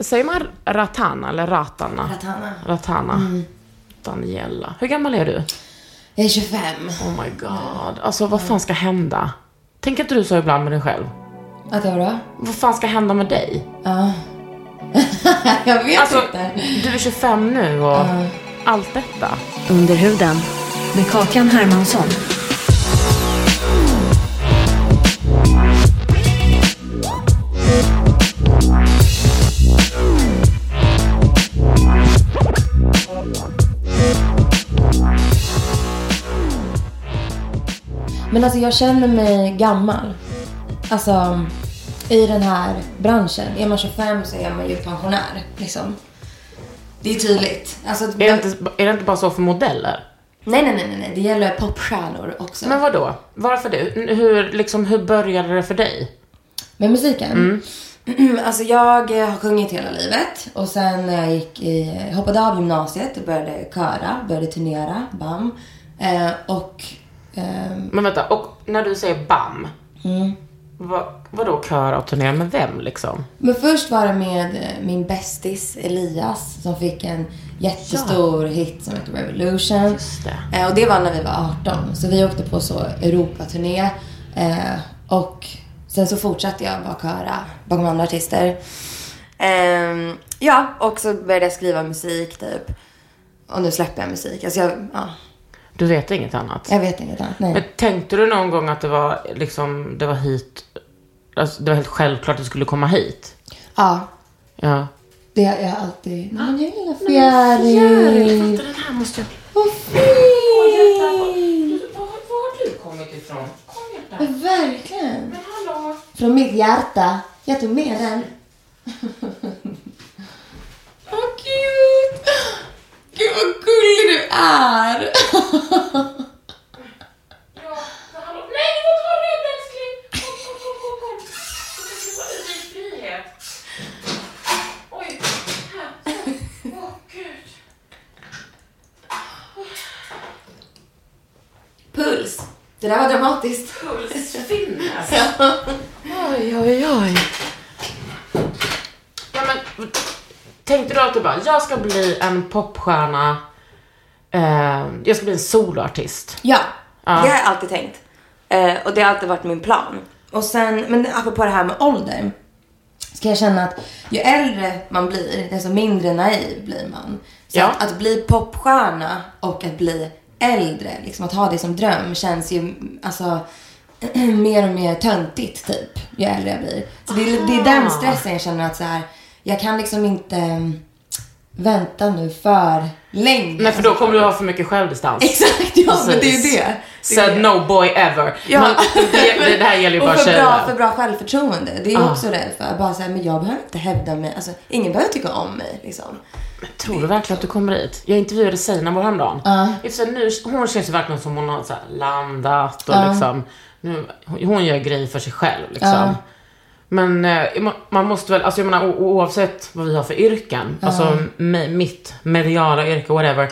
Säger man Ratana eller Ratana? Ratana. Ratana. Daniela. Hur gammal är du? Jag är 25. Oh my god. Alltså vad fan ska hända? Tänker inte du så ibland med dig själv? Att jag vadå? Vad fan ska hända med dig? Ja. jag vet Alltså, inte. du är 25 nu och allt detta. Under huden med Kakan Hermansson. Men alltså jag känner mig gammal. Alltså i den här branschen. Är man 25 så är man ju pensionär. Liksom. Det är tydligt. Alltså, Är det, inte, är det inte bara så för modeller? Nej, nej, nej, nej. Det gäller popstjärnor också. Men vad då? Varför det? Hur, liksom, hur började det för dig? Med musiken? alltså jag eh, har sjungit hela livet. Och sen när jag gick i, hoppade av gymnasiet och började köra, började turnera, bam. Eh, och ehm, Men vänta, och när du säger BAM. Mm. Vad, vadå köra och turnera med vem liksom? Men först var det med eh, min bästis Elias som fick en jättestor hit som heter Revolution. Just det. Eh, och det var när vi var 18. Så vi åkte på så Europaturné. Eh, och sen så fortsatte jag bara köra bakom andra artister. Ehm, ja, och så började jag skriva musik typ. Och nu släpper jag musik. Alltså jag, ja, Du vet inget annat? jag vet inget annat. Nej. Men tänkte du någon gång att det var liksom, det var hit, alltså, det var helt självklart att du skulle komma hit? Ja, Ja. det har jag alltid. Nej, men jag är lilla fjäril. Den här måste jag... Vad fint! Var, var har du kommit ifrån? Kom hjärta. Men verkligen. Från mitt hjärta. Jag tog med den. Vad cute! Gud vad gullig du är! Ja. Åh. Puls. Det där var dramatiskt. Pulsfinnes. Oj, oj, oj. Ja, men tänkte du att du bara, jag ska bli en popstjärna, eh, jag ska bli en soloartist. Ja, Ja. det har jag alltid tänkt. Eh, och det har alltid varit min plan. Och sen, men apropå det här med ålder. Ska jag känna att ju äldre man blir, desto mindre naiv blir man. Så Ja. att, att bli popstjärna och att bli äldre, liksom att ha det som dröm känns ju alltså mer och mer töntigt typ, ju äldre jag blir. Så det, är- det är den stressen jag känner att så här, jag kan liksom inte mm, vänta nu för länge. Nej, för då kommer du ha för mycket självdistans. Exakt, ja men det är Precis. ju det. det. Said no boy ever. Ja. Men det, det, här gäller ju och bara bra, tjejer. för bra självförtroende. Det är jag Ah. också rädd för. Bara säga, men jag behöver inte hävda mig. Alltså, ingen behöver tycka om mig liksom. Tror du verkligen att du kommer dit? Jag intervjuade Seinabo häromdagen. Och sig nu, hon känns ju verkligen som hon har så här landat och liksom, nu, hon gör grejer för sig själv liksom. Ja. Men eh, ma- man måste väl, alltså jag menar oavsett vad vi har för yrken, alltså me- mitt mediala yrke, whatever.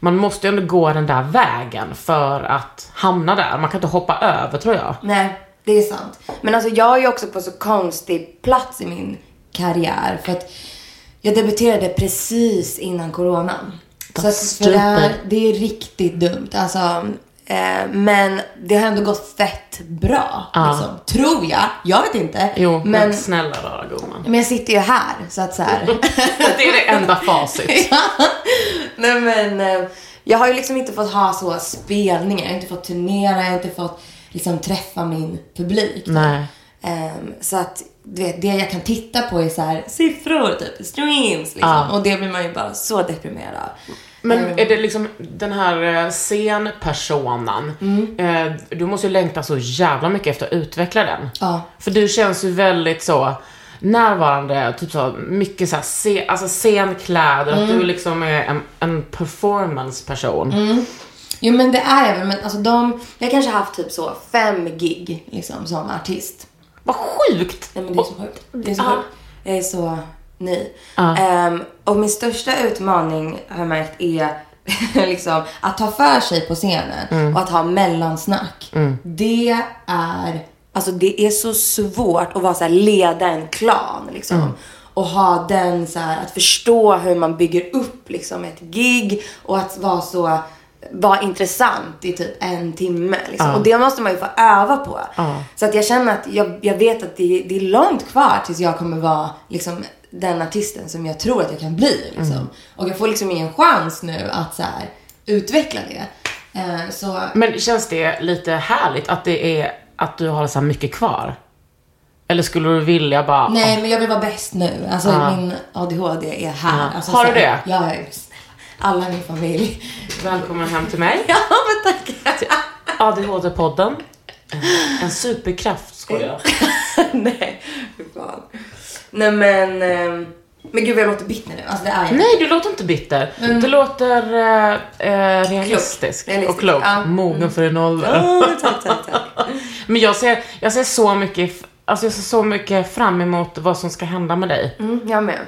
Man måste ju ändå gå den där vägen för att hamna där. Man kan inte hoppa över tror jag. Nej, det är sant. Men alltså jag är ju också på så konstig plats i min karriär. För att jag debuterade precis innan coronan. Så att det, här, det är riktigt dumt. Alltså, Eh, men det har ändå gått fett bra. Liksom. Tror jag. Jag vet inte. Jo, men, men, snälla rara gumman. men jag sitter ju här, så att så här. Det är det enda facit. Nej men, eh, jag har ju liksom inte fått ha så spelningar. Jag har inte fått turnera, jag har inte fått liksom träffa min publik. Nej. Ehm, så att, du vet, det jag kan titta på är så här siffror, typ streams liksom. Ja. Och det blir man ju bara så deprimerad av. Men är det liksom den här eh, scenpersonan, eh, du måste ju längta så jävla mycket efter att utveckla den. Ja. För du känns ju väldigt så närvarande, typ så mycket så här, se, alltså scenkläder, att du liksom är en, en performance-person. Jo men det är jag väl, men alltså de, jag har kanske haft typ så fem gig liksom som artist. Vad sjukt! Nej men det är så sjukt. Det är så Ja. sjukt. Jag är så ny. Ja. Ehm, och min största utmaning har jag märkt är liksom att ta för sig på scenen Mm. och att ha mellansnack. Det är, alltså det är så svårt att vara så här, leda en klan liksom. Mm. Och ha den så här, att förstå hur man bygger upp liksom ett gig och att vara så vara intressant i typ en timme. Liksom. Och det måste man ju få öva på. Så att jag känner att jag, jag vet att det, det är långt kvar tills jag kommer vara liksom, den artisten som jag tror att jag kan bli. Liksom. Och jag får liksom ingen chans nu att så här, utveckla det. Eh, så Men känns det lite härligt att det är, att du har så här mycket kvar? Eller skulle du vilja bara, Nej, men jag vill vara bäst nu. Alltså min ADHD är här. Ja. Alltså, Har du det? Ja, snälla. Alla i min familj. välkommen hem till mig. Ja, men tack. ADHD-podden. En superkraft, skojar jag. Nej, fy fan. Nej men, ehm, men gud vad jag låter bitter nu. Alltså det är jag. Nej, du låter inte bitter. Du låter eh, eh, realistisk Klok. och klok. Ja. Mogen för din ålder. Åh, tack, tack, tack. Men jag ser, jag ser så mycket, alltså jag ser så mycket fram emot vad som ska hända med dig. Mm, jag med.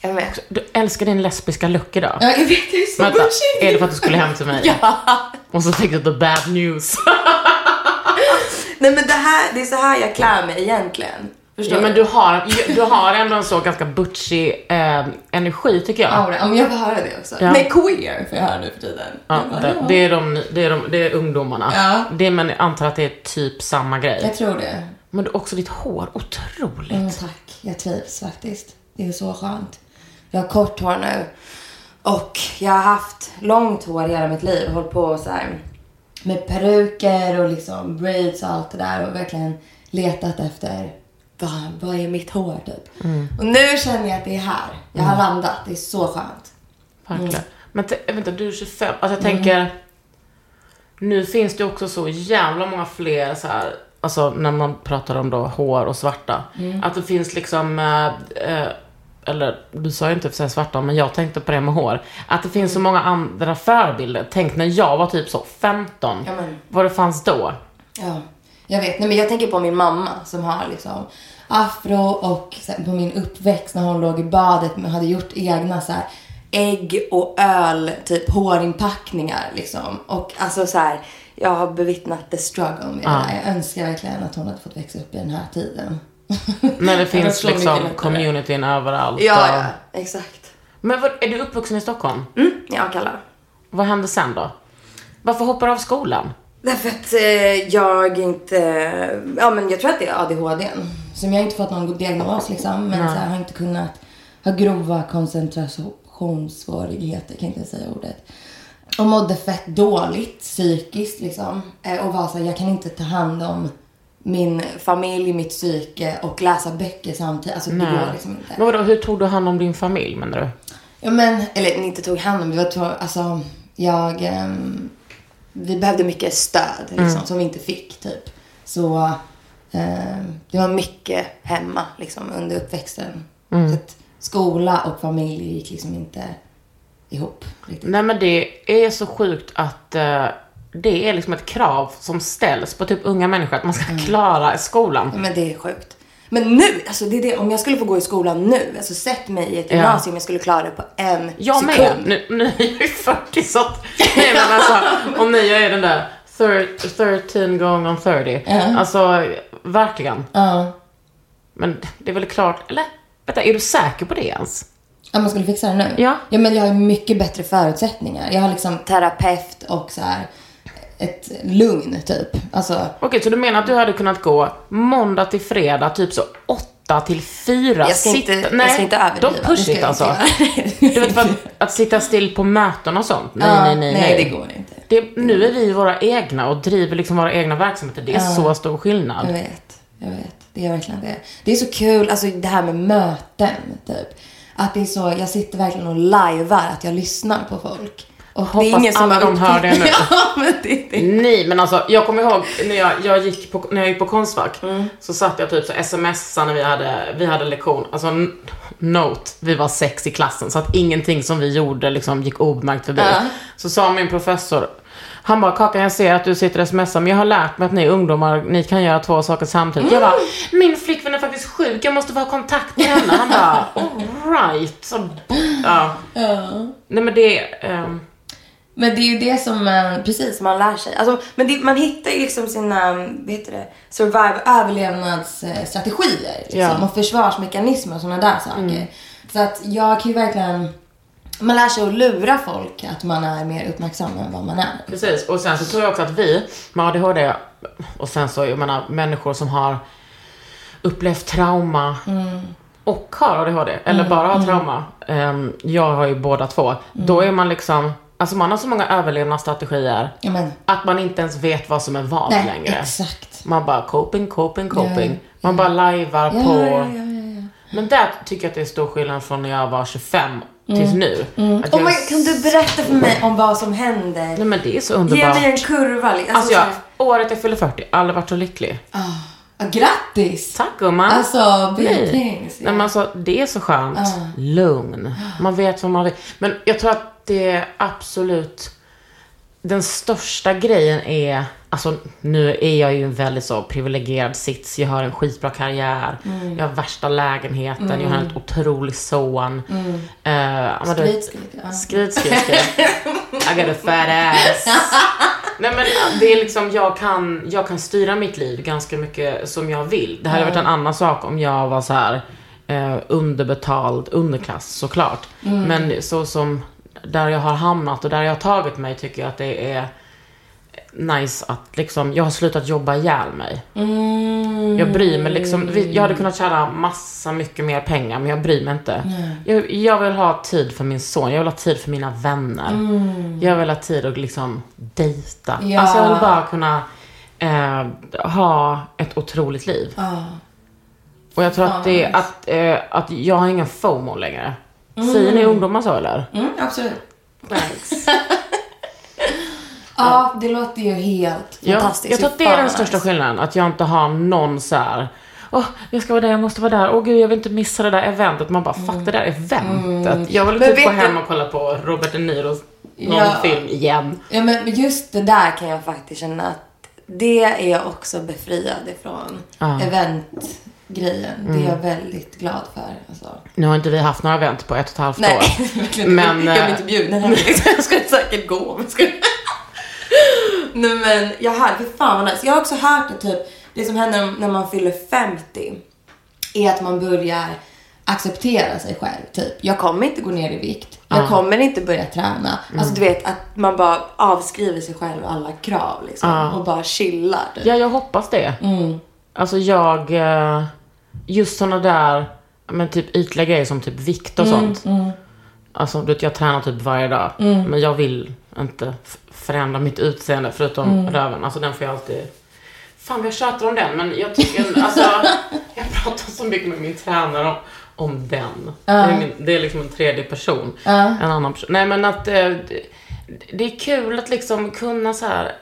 Jag med. Du älskar din lesbiska look idag. Ja, jag vet, det är så Vänta, är det för att du skulle hem till mig? Ja. Och så fick du the bad news. Nej men det här, det är så här jag klär mig egentligen. Förstår ja, men du har, du har ändå en så ganska butchig eh, energi tycker jag. Ja, men jag får höra det också. Ja. Nej, queer får jag höra nu för tiden. Ja, Jag bara, det, ja. det, är de, det, är de, det är ungdomarna. Ja. Det, men jag antar att det är typ samma grej. Jag tror det. Men du, också ditt hår, otroligt. Mm, tack. Jag trivs faktiskt. Det är så skönt. Jag har kort hår nu. Och jag har haft långt hår hela mitt liv. Hållit på så här med peruker och liksom braids och allt det där. Och verkligen letat efter vad, vad är mitt hår typ. Och nu känner jag att det är här. Jag har landat. Det är så skönt. Verkligen. Men t- vänta, du är 25. Alltså jag tänker, nu finns det också så jävla många fler så här, alltså när man pratar om då hår och svarta. Att det finns liksom, eh, eh, eller du sa ju inte för svarta, men jag tänkte på det med hår. Att det finns så många andra förebilder. Tänk när jag var typ så 15, Ja, men- vad det fanns då. Ja, jag vet. Nej, men jag tänker på min mamma som har liksom afro och sen på min uppväxt när hon låg i badet men hade gjort egna så här ägg och öl, typ hårinpackningar liksom. Och alltså så här, jag har bevittnat the struggle med det där. Jag önskar verkligen att hon hade fått växa upp i den här tiden. När det finns liksom communityn överallt. Ja, och- ja, exakt. Men vad, är du uppvuxen i Stockholm? Mm, jag kallar. Vad hände sen då? Varför hoppar du av skolan? Därför att eh, jag inte, ja men jag tror att det är ADHD. Som jag inte fått någon diagnos liksom. Men så här, har inte kunnat ha grova koncentrationssvårigheter, kan inte säga ordet. Och mådde fett dåligt psykiskt liksom. Eh, och var så här, jag kan inte ta hand om min familj, mitt psyke och läsa böcker samtidigt. Alltså det går liksom inte. Men vadå, hur tog du hand om din familj menar du? Ja men, eller inte tog hand om, det var alltså jag, ehm, vi behövde mycket stöd liksom, som vi inte fick typ. Så ehm, det var mycket hemma liksom under uppväxten. Så att skola och familj gick liksom inte ihop riktigt. Nej men det är så sjukt att eh, det är liksom ett krav som ställs på typ unga människor att man ska Mm. klara skolan. Ja, men det är sjukt. Men nu, alltså det är det, om jag skulle få gå i skolan nu, alltså sätt mig i ett Ja. gymnasium, jag skulle klara det på en Jag med. sekund. Nu, nu är jag ju 40 så att, nej men alltså, om ni är den där thir- 13 gång on 30. Ja. Alltså, verkligen. Ja. Men det är väl klart, eller? Vänta, är du säker på det ens? Ja, man skulle fixa det nu? Ja. Ja, men jag har mycket bättre förutsättningar. Jag har liksom terapeut och så här ett lugn typ. Alltså, Okej, så du menar att du hade kunnat gå måndag till fredag, typ så åtta till fyra? jag ska inte, sitta- jag ska inte överdriva. Don't Det push it jag alltså. Du vet, för att, att sitta still på möten och sånt. Nej, Ja, nej, nej, nej. det går inte. Det, nu är vi våra egna och driver liksom våra egna verksamheter. Det är så stor Jag skillnad. vet, jag vet. Det är verkligen det. Det är så kul, alltså det här med möten, typ. Att det är så, jag sitter verkligen och lajvar att jag lyssnar på folk. Och Hoppas alla har de hör det nu. ja, men det, det. Nej, men alltså jag kommer ihåg när jag, jag gick på, när jag gick på Konstfack Mm. så satt jag typ så smsade när vi hade, vi hade lektion. Alltså note, vi var sex i klassen så att ingenting som vi gjorde liksom gick obemärkt förbi. Ja. Så sa min professor, han bara Kakan jag ser att du sitter och smsar men jag har lärt mig att ni ungdomar, ni kan göra två saker samtidigt. Jag bara, min flickvän är faktiskt sjuk, jag måste få ha kontakt med henne. Han bara, alright. Så, ja. Nej men det, ehm, Men det är ju det som man, precis, man lär sig. Alltså, men det, man hittar ju liksom sina, vad heter det, survive, överlevnadsstrategier. Liksom, Ja. Och försvarsmekanismer och sådana där saker. Så att jag kan ju verkligen, man lär sig att lura folk att man är mer uppmärksam än vad man är. Precis, och sen så tror jag också att vi med ADHD och sen så, jag menar människor som har upplevt trauma och har ADHD, eller bara har trauma. Ehm, jag har ju båda två. Då är man liksom, alltså man har så många överlevnadsstrategier Ja, men, att man inte ens vet vad som är vad nej, längre. exakt. Man bara coping, coping, coping. Ja, Man bara lajvar på. Men där tycker jag att det är stor skillnad från när jag var 25 tills nu. Att Oh my, kan du berätta för mig om vad som händer? Nej men det är så Ge underbart. mig en kurva. liksom. Alltså jag, året jag fyller 40, aldrig varit så lycklig. ah, grattis! Tack gumman. Alltså, Nej. things. Nej, men alltså, det är så skönt. Lugn. Man vet vad man vill. Men jag tror att det är absolut den största grejen är, alltså nu är jag ju en väldigt så privilegierad sits. Jag har en skitbra karriär. Mm. Jag har värsta lägenheten. Jag har en helt otrolig son. Mm. Uh, skryt, ja. Skryt, skryt, skryt. I got a fat ass. Nej men det är liksom, jag kan, jag kan styra mitt liv ganska mycket som jag vill. Det hade varit en annan sak om jag var så här eh, underbetald underklass såklart. Men så som där jag har hamnat och där jag har tagit mig tycker jag att det är nice att liksom, jag har slutat jobba ihjäl mig. Jag bryr mig liksom, jag hade kunnat tjäna massa mycket mer pengar men jag bryr mig inte. Jag, jag vill ha tid för min son, jag vill ha tid för mina vänner. Jag vill ha tid att liksom dejta. Ja. Alltså jag vill bara kunna eh, ha ett otroligt liv. Ja. Och jag tror Fan, att det är att, eh, att jag har ingen FOMO längre. Säger ni ungdomar så eller? Mm, absolut. Thanks. Ja, det låter ju helt Ja, fantastiskt. jag tror att det är den största skillnaden. Att jag inte har någon så här. Åh, jag ska vara där, jag måste vara där. Åh gud, jag vill inte missa det där eventet. Man bara, fuck det där eventet. Jag vill Mm. Men typ gå hem och kolla på Robert De Niros någon Ja. film igen. Ja, men just det där kan jag faktiskt känna att det är jag också befriad ifrån. Ja. Eventgrejen. Det är jag väldigt glad för. Alltså. Nu har inte vi haft några event på ett och ett halvt Nej, år. verkligen. Men, jag eh, blir inte bjuden heller. liksom. Jag skulle säkert gå. Men ska... Nej men jag har, fy fan vad nice. Jag har också hört att typ, det som händer när man fyller 50 är att man börjar acceptera sig själv. Typ, jag kommer inte gå ner i vikt. Jag Ja. kommer inte börja träna. Alltså du vet att man bara avskriver sig själv alla krav liksom. Ja. Och bara chillar. Typ. Ja, jag hoppas det. Mm. Alltså jag, eh, just såna där, men typ ytliga grejer som typ vikt och Mm, sånt. Alltså du vet, jag tränar typ varje dag. Men jag vill inte förändra mitt utseende förutom Mm. röven. Alltså den får jag alltid... Fan jag tjatar om den men jag tycker, alltså jag pratar så mycket med min tränare om, om den. Det, är min, det är liksom en tredje person. En annan person. Nej men att eh, det, det är kul att liksom kunna så här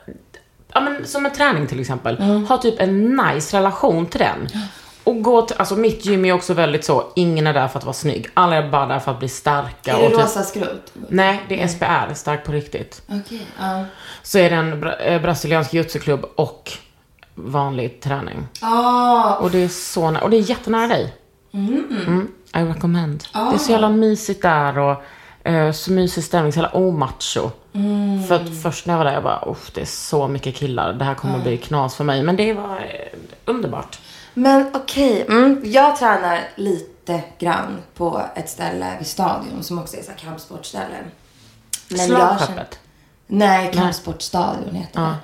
ja men som en träning till exempel, ha typ en nice relation till den. Och gå till, alltså mitt gym är också väldigt så, ingen är där för att vara snygg. Alla är bara där för att bli starka. Är det typ, rosa skrot? Nej, det är SPR, stark på riktigt. Okej. ja. Så är det en bra, eh, brasiliansk jujutsu-klubb och vanlig träning. Ah, Och det är så nä- och det är jättenära dig. Mm, I recommend. Det är så jävla mysigt där och eh, så mysig stämning, så jävla omacho. För att först när jag var där, jag bara, det är så mycket killar. Det här kommer bli knas för mig. Men det var eh, underbart. Men okej, mm, jag tränar lite grann på ett ställe vid Stadion som också är så här kampsportställe. Men jag känner- Slagskeppet. Nej, Kampsportstadion heter det.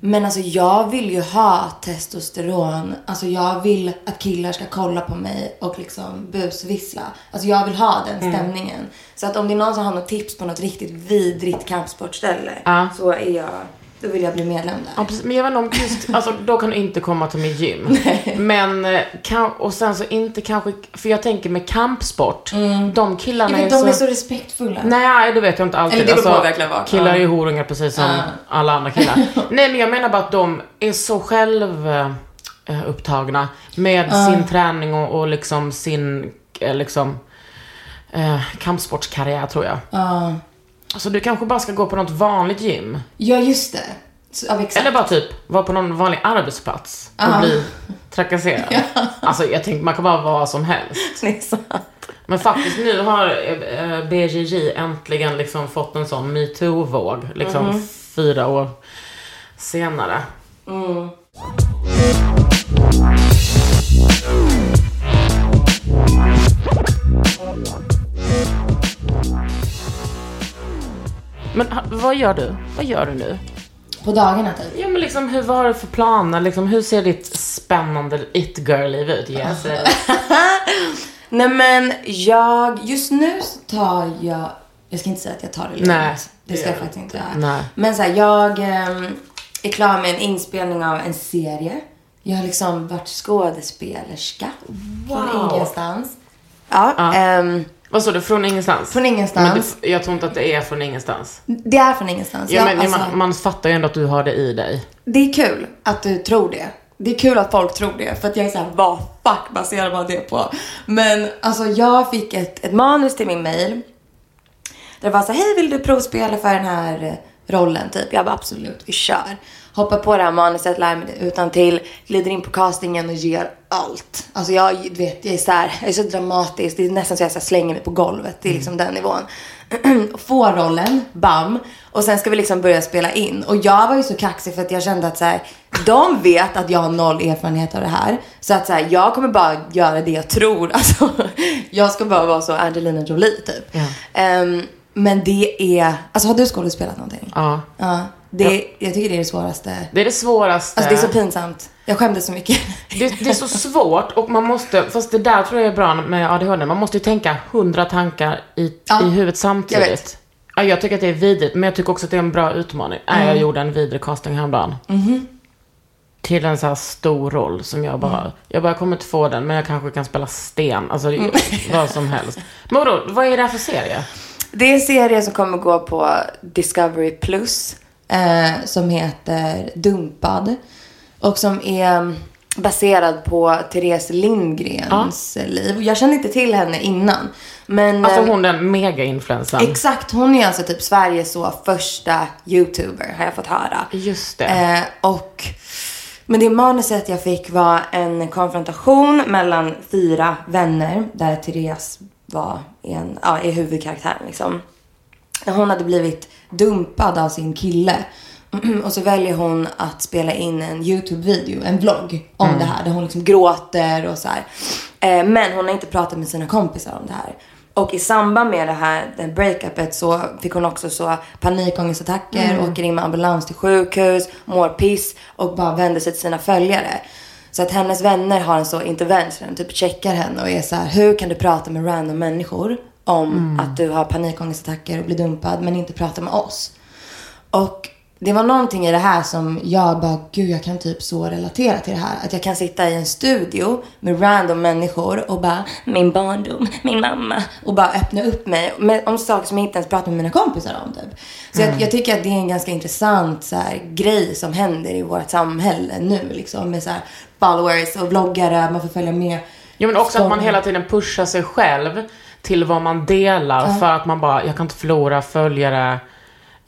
Men alltså jag vill ju ha testosteron. Alltså jag vill att killar ska kolla på mig och liksom busvissla. Alltså jag vill ha den stämningen. Så att om det är någon som har något tips på något riktigt vidrigt kampsportställe Ja. så är jag, då vill jag bli medlem där. Ja, precis. Men jag vet inte om just, alltså då kan du inte komma till mitt gym. Men, eh, kan, och sen så inte kanske, för jag tänker med kampsport, de killarna Jag vet, är, de så, är så respektfulla. Nej, det vet jag inte alltid. Eller det på verkligen. Killar är ju horungar precis som alla andra killar. Nej, men jag menar bara att de är så själv eh, upptagna med sin träning och, och liksom sin, eh, liksom, eh, kampsportskarriär tror jag. Ja. Så du kanske bara ska gå på något vanligt gym. Ja, just det. Så, ja, exakt. Eller bara typ vara på någon vanlig arbetsplats och bli trakasserad. Alltså jag tänkte man kan bara vara vad som helst. Det är sant. Men faktiskt nu har eh, BJJ äntligen liksom fått en sån metoo-våg. Liksom fyra år senare. Men vad gör du? Vad gör du nu? På dagarna typ. Ja men liksom hur, vad har du för planer? Liksom, hur ser ditt spännande it-girl-liv ut? Yes. eh, Nej men jag, just nu så tar jag, jag ska inte säga att jag tar det lugnt. Nej, det det ska jag faktiskt inte göra. Nej. Men så här, jag ehm, är klar med en inspelning av en serie. Jag har liksom varit skådespelerska. Från ingenstans. Ja, ehm, Vad sa du? Från ingenstans? Från ingenstans. Det, jag tror inte att det är från ingenstans. det är från ingenstans. Ja, Jag- men, alltså, man, man fattar ju ändå att du har det i dig. Det är kul att du tror det. Det är kul att folk tror det. För att jag är såhär, vad fuck baserar man det på? Men alltså jag fick ett, ett manus till min mail. Där det var så här, hej vill du provspela för den här eh, rollen? Typ. Jag bara absolut, vi kör. Hoppar på det här manuset, lär mig det utan till glider in på castingen och ger allt. Alltså jag, vet, jag är så här, jag är så dramatisk. Det är nästan så jag så slänger mig på golvet. Det är liksom den nivån. Får rollen, bam. Och sen ska vi liksom börja spela in. Och jag var ju så kaxig för att jag kände att så här, de vet att jag har noll erfarenhet av det här. Så att så här, jag kommer bara göra det jag tror. Alltså, jag ska bara vara så Angelina Jolie typ. Ehm, men det är, alltså har du skådespelat någonting? Ja. Ja. Det, Jag tycker det är det svåraste. Det är det svåraste. Alltså det är så pinsamt. Jag skämdes så mycket. det, det är så svårt och man måste, fast det där tror jag är bra med ADHD, man måste ju tänka hundra tankar i, Ja, i huvudet jag samtidigt. vet. Ja, jag tycker att det är vidrigt, men jag tycker också att det är en bra utmaning. Nej, jag gjorde en vidrig casting häromdagen. Till en så här stor roll som jag bara, jag bara kommer inte få den, men jag kanske kan spela sten, alltså vad som helst. Men vadå, vad är det här för serie? Det är en serie som kommer gå på Discovery Plus. Eh, som heter Dumpad. Och som är baserad på Therese Lindgrens liv. Jag kände inte till henne innan. Men Alltså eh, hon den mega-influensan. exakt, hon är alltså typ Sveriges så första YouTuber har jag fått höra. Just det. Eh, och, men det manuset jag fick var en konfrontation mellan fyra vänner där Therese var en, ja, är huvudkaraktären liksom. Hon hade blivit dumpad av sin kille. Och så väljer hon att spela in en YouTube-video, en vlogg om det här. Där hon liksom gråter och så här. Eh, men hon har inte pratat med sina kompisar om det här. Och i samband med det här, det breakupet så fick hon också så panikångestattacker, åker in med ambulans till sjukhus, mår piss och bara vänder sig till sina följare. Så att hennes vänner har en så intervention, typ checkar henne och är så här, hur kan du prata med random människor om att du har panikångestattacker och blir dumpad men inte prata med oss? Och det var någonting i det här som jag bara, gud jag kan typ så relatera till det här. Att jag kan sitta i en studio med random människor och bara, min barndom, min mamma. Och bara öppna upp mig med, om saker som jag inte ens pratar med mina kompisar om typ. Så jag, jag tycker att det är en ganska intressant så här, grej som händer i vårt samhälle nu liksom. Med så här, followers och vloggare, man får följa med. Jo men också att man Som- hela tiden pushar sig själv till vad man delar för att man bara, jag kan inte förlora följare.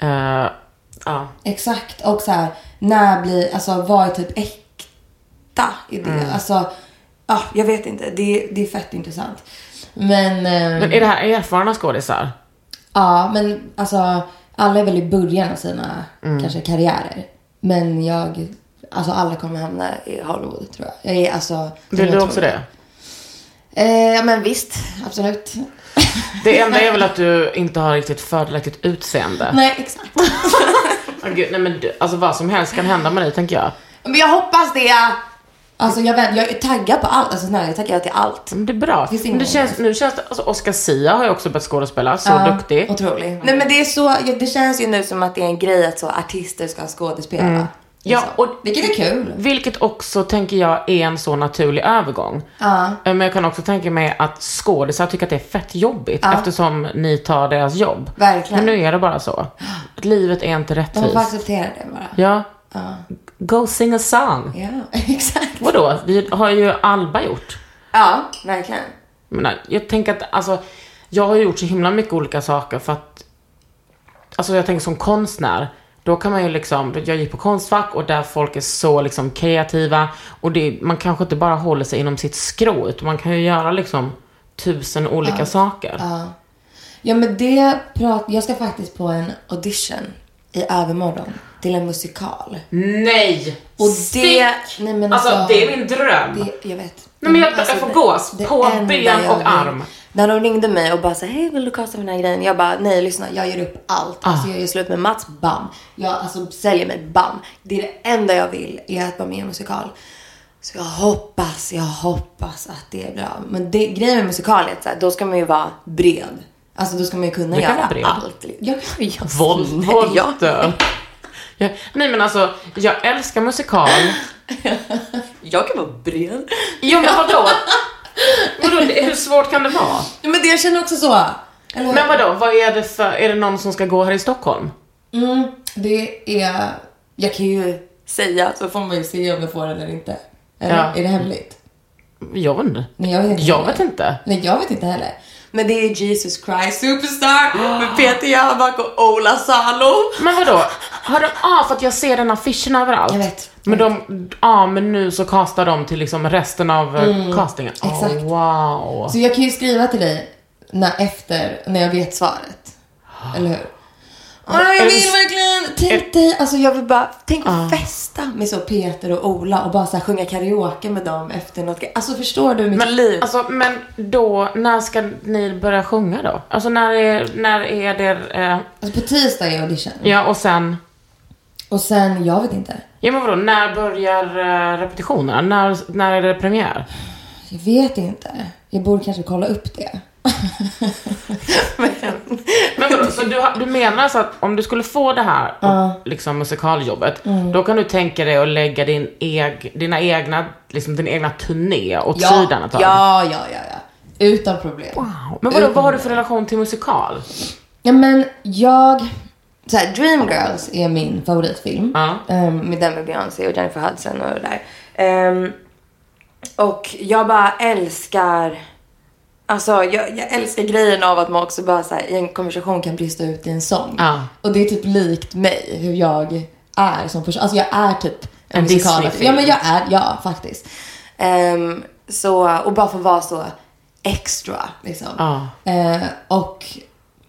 Uh, ja. Exakt. Och så här, när blir, alltså vad är typ äkta i det? Alltså, ja, jag vet inte. Det, det är fett intressant. Men, eh, Men är det här erfarna skådisar? ja, men alltså alla är väl i början av sina Mm. kanske karriärer. Men jag, alltså alla kommer hamna i Hollywood tror jag. Jag är alltså. Vill du också det? Eh, ja, men visst. Absolut. Det enda är väl att du inte har riktigt fördelaktigt utseende. Nej, exakt. Åh, gud, nej men du, alltså vad som helst kan hända med dig tänker jag. Men jag hoppas det. Alltså jag, vet, jag är taggad på allt. Alltså snälla, jag är taggad till allt. Men det är bra. Finns Men det känns, nu känns det, alltså Oscar Sia har ju också börjat skådespela, så Ja, duktig. Otrolig. Nej men det är så, det känns ju nu som att det är en grej att så artister ska skådespela. Mm. Ja, Liksom. och Vilket är kul. Vilket också, tänker jag, är en så naturlig övergång. Eh, Men jag kan också tänka mig att skådisar tycker att det är fett jobbigt Ja. eftersom ni tar deras jobb. Verkligen. Men nu är det bara så. Att livet är inte De rättvist. får acceptera det bara. Ja. Ja. Go sing a song. Ja, exakt. Vadå? Vi har ju Alba gjort. Ja, verkligen. Menar, jag tänker att, alltså, jag har gjort så himla mycket olika saker för att, alltså jag tänker som konstnär, då kan man ju liksom, jag gick på Konstfack och där folk är så liksom kreativa och det, man kanske inte bara håller sig inom sitt skrå, utan man kan ju göra liksom tusen olika saker. Ja. Ja men det prat, jag ska faktiskt på en audition i övermorgon till en musikal. Nej! Och Stick! det, nej men Alltså, alltså, det är min dröm. det, jag vet. Nej, men jag- Alltså, jag får gås på ben jag och arm. När de ringde mig och bara så hej vill du casta för den här grejen? Jag bara, nej lyssna, jag ger upp allt. Ah. Alltså jag gör slut med Mats, bam. Jag alltså säljer mig, bam. Det är det enda jag vill, är att vara med i en musikal. Så jag hoppas, jag hoppas att det är bra. Men det, grejen med musikal är att så här, då ska man ju vara bred. Alltså då ska man ju kunna Du kan göra vara allt. Jag, jag, Våld, nej, våld. jag- Ja, nej men alltså, jag älskar musikal. Jag kan vara bred. Jo men vadå? vadå? Hur svårt kan det vara? Men det jag känner också så. Eller? Men vadå, vad är det för, är det någon som ska gå här i Stockholm? Mm, det är... Jag kan ju säga, så får man ju se om jag får eller inte. Eller, Ja. Är det hemligt? Jag vet inte. Nej, jag vet inte. Jag heller. vet inte. Nej, jag vet inte heller. Men det är Jesus Christ Superstar med Peter Jöback och Ola Salo. Men vadå? Har de, ah, för att jag ser den affischen överallt. Jag vet. Men de, ja men nu så kastar de till liksom resten av mm, castingen. Oh, exakt. wow. Så jag kan ju skriva till dig när, efter, när jag vet svaret. Eller hur? Åh, jag vill verkligen, tänk dig, alltså jag vill bara, tänk att festa med så Peter och Ola och bara så här sjunga karaoke med dem efter något. Alltså förstår du mitt Men, liv? alltså, men då, när ska ni börja sjunga då? Alltså när är, när är det, eh, Alltså på tisdag är audition. ja och sen, Och sen, jag vet inte. ja men vadå, när börjar eh, repetitionerna? När, när är det premiär? Jag vet inte. Jag borde kanske kolla upp det. Men vadå, så du, du menar alltså att om du skulle få det här, liksom musikaljobbet, Mm. då kan du tänka dig att lägga din eg, dina egna, liksom din egna turné åt Ja, sidan ett tag? ja, ja, ja, ja. Utan problem. Men vadå, vad har du för relation till musikal? Ja, men jag... Så här, Dreamgirls är min favoritfilm. Ja. Ehm, med den med Beyoncé och Jennifer Hudson och det där. Ehm, och jag bara älskar... Alltså, jag, jag älskar grejen av att man också bara så här, i en konversation kan brista ut i en sång. Ja. Och det är typ likt mig, hur jag är som person. Alltså jag är typ en, En musikal. Ja, men jag är, ja faktiskt. Ehm, så, och bara få vara så extra liksom. Ja. Eh, och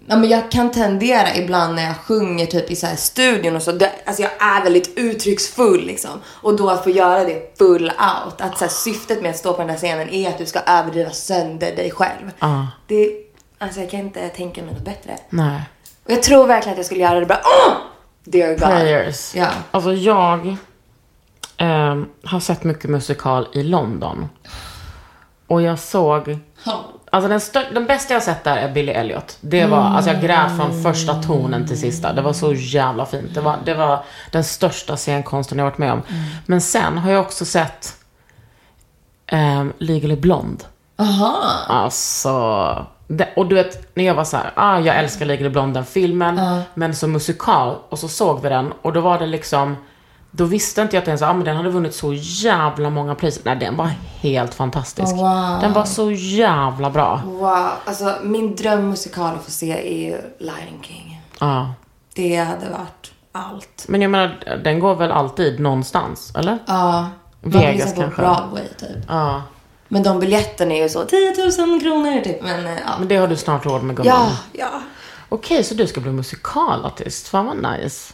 ja, men jag kan tendera ibland när jag sjunger typ i så här studion och så. Det, alltså jag är väldigt uttrycksfull liksom. Och då att få göra det full out. Att så här, syftet med att stå på den där scenen är att du ska överdriva sönder dig själv. Ja. Det, alltså jag kan inte tänka mig något bättre. Nej. Och jag tror verkligen att jag skulle göra det bra. Oh! Dear God. Players. Ja. Alltså jag ehm, har sett mycket musikal i London. Och jag såg, alltså den, stör, den bästa jag sett där är Billy Elliot. Det var, alltså jag grät från första tonen till sista. Det var så jävla fint. Det var, det var den största scenkonsten jag varit med om. Men sen har jag också sett um, Legally Blonde. Aha. Alltså, det, och du vet, när jag var så här, ah, jag älskar Legally Blonde, den filmen, men som musikal, och så såg vi den, och då var det liksom, då visste inte jag att den, så, ah, men den hade vunnit så jävla många priser. Nej, den var helt fantastisk. Oh, wow. Den var så jävla bra. Wow. Alltså min drömmusikal att få se är ju Lion King. Ja. Det hade varit allt. Men jag menar, den går väl alltid någonstans, eller? Ja. Vegas på kanske. Broadway typ. Ja. Men de biljetterna är ju så 10 000 kronor typ. Men eh, ja. Men det har du snart råd med gumman. Ja, ja. Okej, så du ska bli musikalartist. Fan vad nice.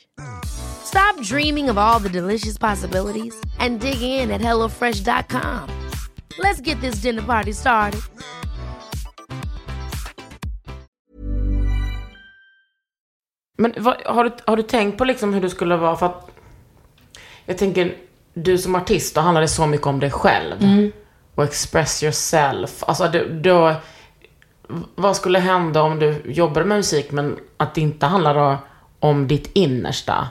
Stop dreaming of all the delicious possibilities and dig in at HelloFresh.com. Let's get this dinner party started. Men vad, har, du, har du tänkt på liksom hur du skulle vara? För att jag tänker, du som artist, då handlar det så mycket om dig själv. Och express yourself. Alltså då, då, vad skulle hända om du jobbade med musik men att det inte handlar om ditt innersta?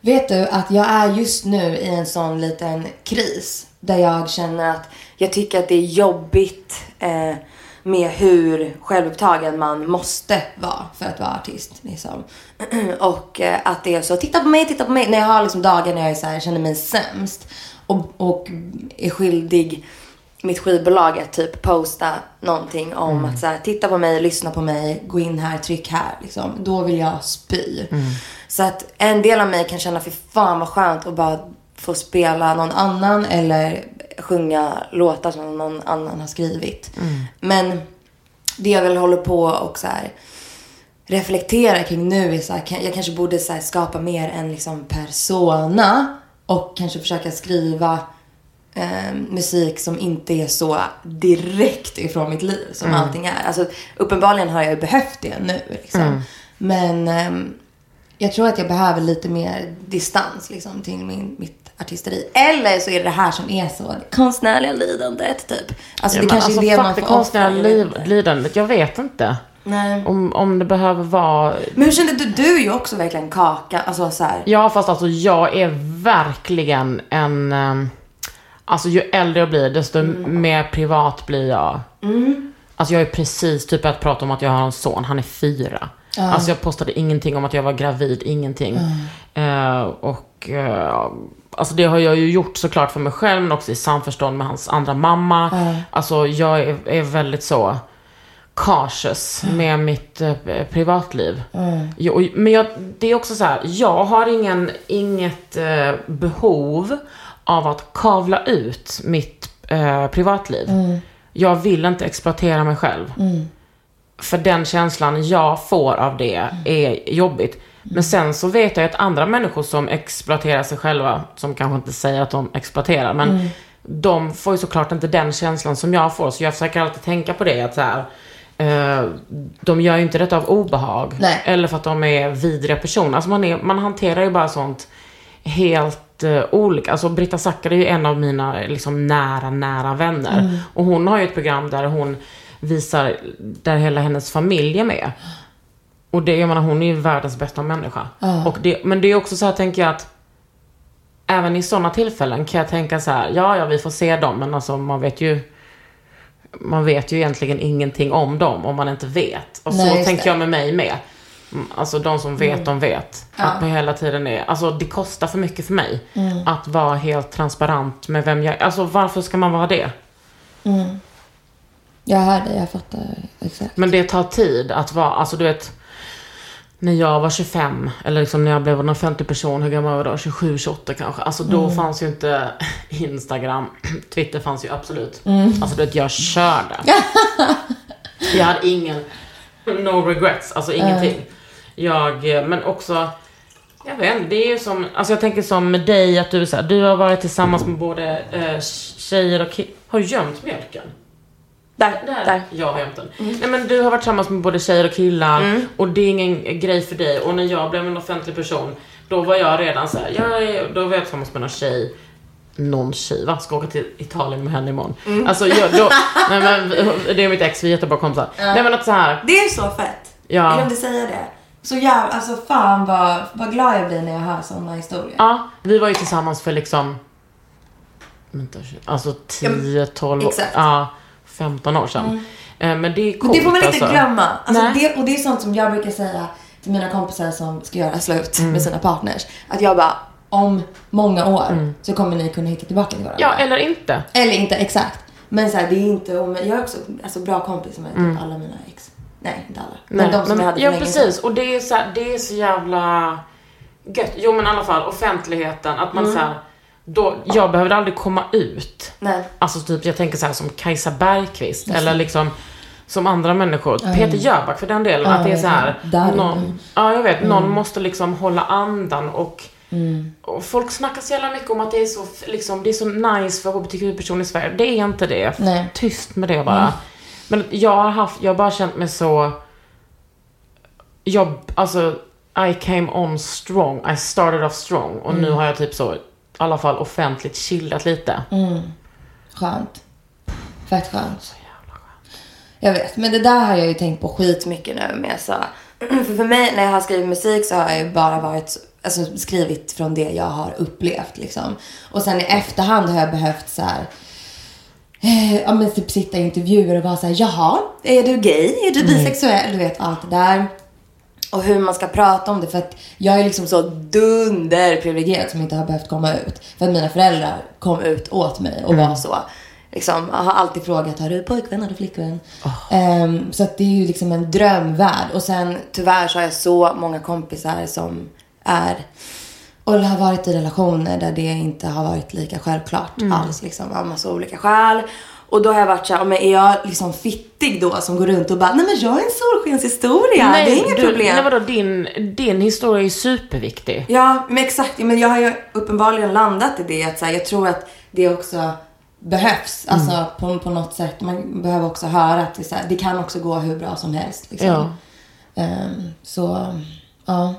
Vet du att jag är just nu i en sån liten kris. Där jag känner att jag tycker att det är jobbigt eh, med hur självupptagen man måste vara för att vara artist. Liksom. och eh, att det är så, titta på mig, titta på mig. När jag har liksom dagar när jag är så här, känner mig sämst. Och, och är skyldig mitt skivbolag att typ posta någonting om att så här, titta på mig, lyssna på mig, gå in här, tryck här. Liksom. Då vill jag spy. Så att en del av mig kan känna, för fan vad skönt att bara få spela någon annan eller sjunga låtar som någon annan har skrivit. Men det jag väl håller på och så här reflektera kring nu är så här, jag kanske borde så skapa mer en liksom persona och kanske försöka skriva eh, musik som inte är så direkt ifrån mitt liv som allting är. Alltså, uppenbarligen har jag ju behövt det nu. Liksom. Men ehm, jag tror att jag behöver lite mer distans liksom, till min, mitt artisteri. Eller så är det det här som är så, det konstnärliga lidandet typ. Alltså det men kanske alltså, är det man det får konstnärliga liv, inte. lidandet, jag vet inte. Nej. Om, om det behöver vara... Men hur kände du? Du är ju också verkligen kaka. Alltså så här. Ja, fast alltså jag är verkligen en... ehm, Alltså ju äldre jag blir, desto Mm. mer privat blir jag. Alltså jag är precis typ att prata om att jag har en son, han är fyra. Alltså jag postade ingenting om att jag var gravid, ingenting. Eh, och eh, alltså det har jag ju gjort såklart för mig själv, men också i samförstånd med hans andra mamma. Alltså jag är, är väldigt så cautious med mitt eh, privatliv. Jo, och- men jag, det är också så här, jag har ingen, inget eh, behov av att kavla ut mitt eh, privatliv. Jag vill inte exploatera mig själv. För den känslan jag får av det är jobbigt. Men sen så vet jag att andra människor som exploaterar sig själva, som kanske inte säger att de exploaterar, men de får ju såklart inte den känslan som jag får. Så jag försöker alltid tänka på det, att så här, eh, de gör ju inte detta av obehag. Nej. Eller för att de är vidriga personer. Alltså man, är, man hanterar ju bara sånt helt eh, olika. Alltså Britta Zackari är ju en av mina liksom, nära, nära vänner. Och hon har ju ett program där hon visar, där hela hennes familj är med. Och det, jag menar, hon är ju världens bästa människa. Och det, men det är också så här, tänker jag att även i sådana tillfällen kan jag tänka så här, ja, ja, vi får se dem, men alltså man vet ju man vet ju egentligen ingenting om dem om man inte vet. Och Nej, så tänker det. jag med mig med. Mm, Alltså de som vet, de vet. Att man hela tiden är, alltså det kostar för mycket för mig. Att vara helt transparent med vem jag Alltså varför ska man vara det? Jag hör dig, jag fattar exakt. Men det tar tid att vara, alltså du vet. När jag var 25, eller liksom när jag blev en offentlig person, hur gammal var jag då? 27, 28 kanske. Alltså då fanns ju inte Instagram, Twitter fanns ju absolut. Alltså du vet, jag körde. jag hade ingen, no regrets, alltså ingenting. Jag, eh, men också, jag vet inte, det är ju som, alltså jag tänker som med dig att du så här, du har varit tillsammans med både eh, tjejer och killar. Har du gömt mjölken? Där, Där. där. Jag har gömt den. Nej men du har varit tillsammans med både tjejer och killar och det är ingen grej för dig. Och när jag blev en offentlig person, då var jag redan så här, jag är, då var jag tillsammans med någon tjej. någon tjej, va? Ska åka till Italien med henne imorgon. Mm. Alltså, jag, då, nej men, det är mitt ex, vi är jättebra kompisar. Nej men att så här, Det är så fett. Ja. Jag glömde säga det. Så jävla, alltså fan vad, vad glad jag blir när jag hör sådana historier. ja, vi var ju tillsammans för liksom, vänta, alltså 10, 12, exakt. ja, 15 år sedan. Eh, Men det är Men coolt det får man inte alltså. glömma. Alltså det, och det är sånt som jag brukar säga till mina kompisar som ska göra slut Mm. med sina partners. Att jag bara, om många år så kommer ni kunna hitta tillbaka till varandra. Mm. Ja, eller inte. Eller inte, exakt. Men så här, det är inte. Jag är också alltså, bra kompis med typ alla mina ex. Nej, inte alla. Men Mm. Nej, de som jag hade för Ja, länge precis. sedan. Och det är, så här, det är så jävla gött. Jo, men i alla fall offentligheten. Att Mm. man så här, då, jag behövde aldrig komma ut. Nej. Alltså typ, jag tänker så här som Kajsa Bergqvist. Eller liksom som andra människor. Peter Jöback för den delen. Ja, att det är så här. Där. någon, ja jag vet, Mm. någon måste liksom hålla andan och Och folk snackar så jävla mycket om att det är så, liksom, det är så nice för hbtq-personer i Sverige. Det är inte det. Nej. Mm. Tyst med det bara. Men jag har haft, jag har bara känt mig så... Jag, alltså, I came on strong. I started off strong. Och Mm. nu har jag typ så, i alla fall offentligt chillat lite. Skönt. Fett skönt. Jag vet, men det där har jag ju tänkt på skitmycket nu med så. För, för mig när jag har skrivit musik så har jag ju bara varit, alltså skrivit från det jag har upplevt liksom. Och sen i efterhand har jag behövt så här. Eh, ja men typ sitta i intervjuer och vara så här, jaha, är du gay? Är du bisexuell? Du vet allt det där. Och hur man ska prata om det. För att jag är liksom så dunderprivilegierad som inte har behövt komma ut. För att mina föräldrar kom ut åt mig och var så. Liksom, jag har alltid frågat, har du pojkvän, du flickvän? Ehm, så att det är ju liksom en drömvärld. Och sen tyvärr så har jag så många kompisar som är och har varit i relationer där det inte har varit lika självklart alls. Liksom, av massa olika skäl. Och då har jag varit så här, men är jag liksom fittig då som går runt och bara, nej men jag är en solskenshistoria, det är inga du, problem. Nej vadå, din, din historia är superviktig. Ja, men exakt. Men jag har ju uppenbarligen landat i det att så här, jag tror att det också behövs. Alltså på, på något sätt. Man behöver också höra att det, så här, det kan också gå hur bra som helst. Liksom. Ja. Ehm, så, ja.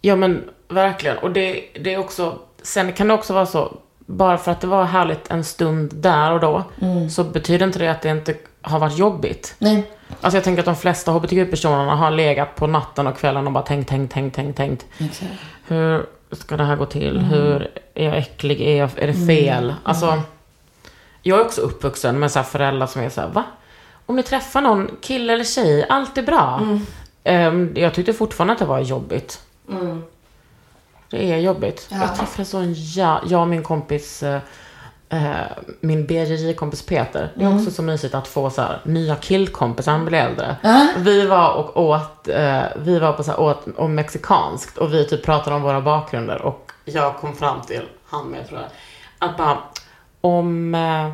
Ja men verkligen. Och det, det är också, sen kan det också vara så, bara för att det var härligt en stund där och då, så betyder inte det att det inte har varit jobbigt. Nej. Alltså jag tänker att de flesta hbtq-personerna har legat på natten och kvällen och bara tänkt, tänkt, tänkt, tänkt, tänkt. Exakt. Hur ska det här gå till? Hur är jag äcklig? Är, jag, är det fel? Alltså, jag är också uppvuxen med så föräldrar som är så här, va? Om ni träffar någon kille eller tjej, allt är bra. Ehm, jag tyckte fortfarande att det var jobbigt. Det är jobbigt. Jag träffade så en ja, jag och min kompis, eh, eh, min BJJ-kompis Peter. Det är också så mysigt att få så här, nya killkompisar när man blir äldre. Vi var och åt, eh, vi var på så här, åt om mexikanskt och vi typ pratade om våra bakgrunder och jag kom fram till, han med tror jag, att bara om eh,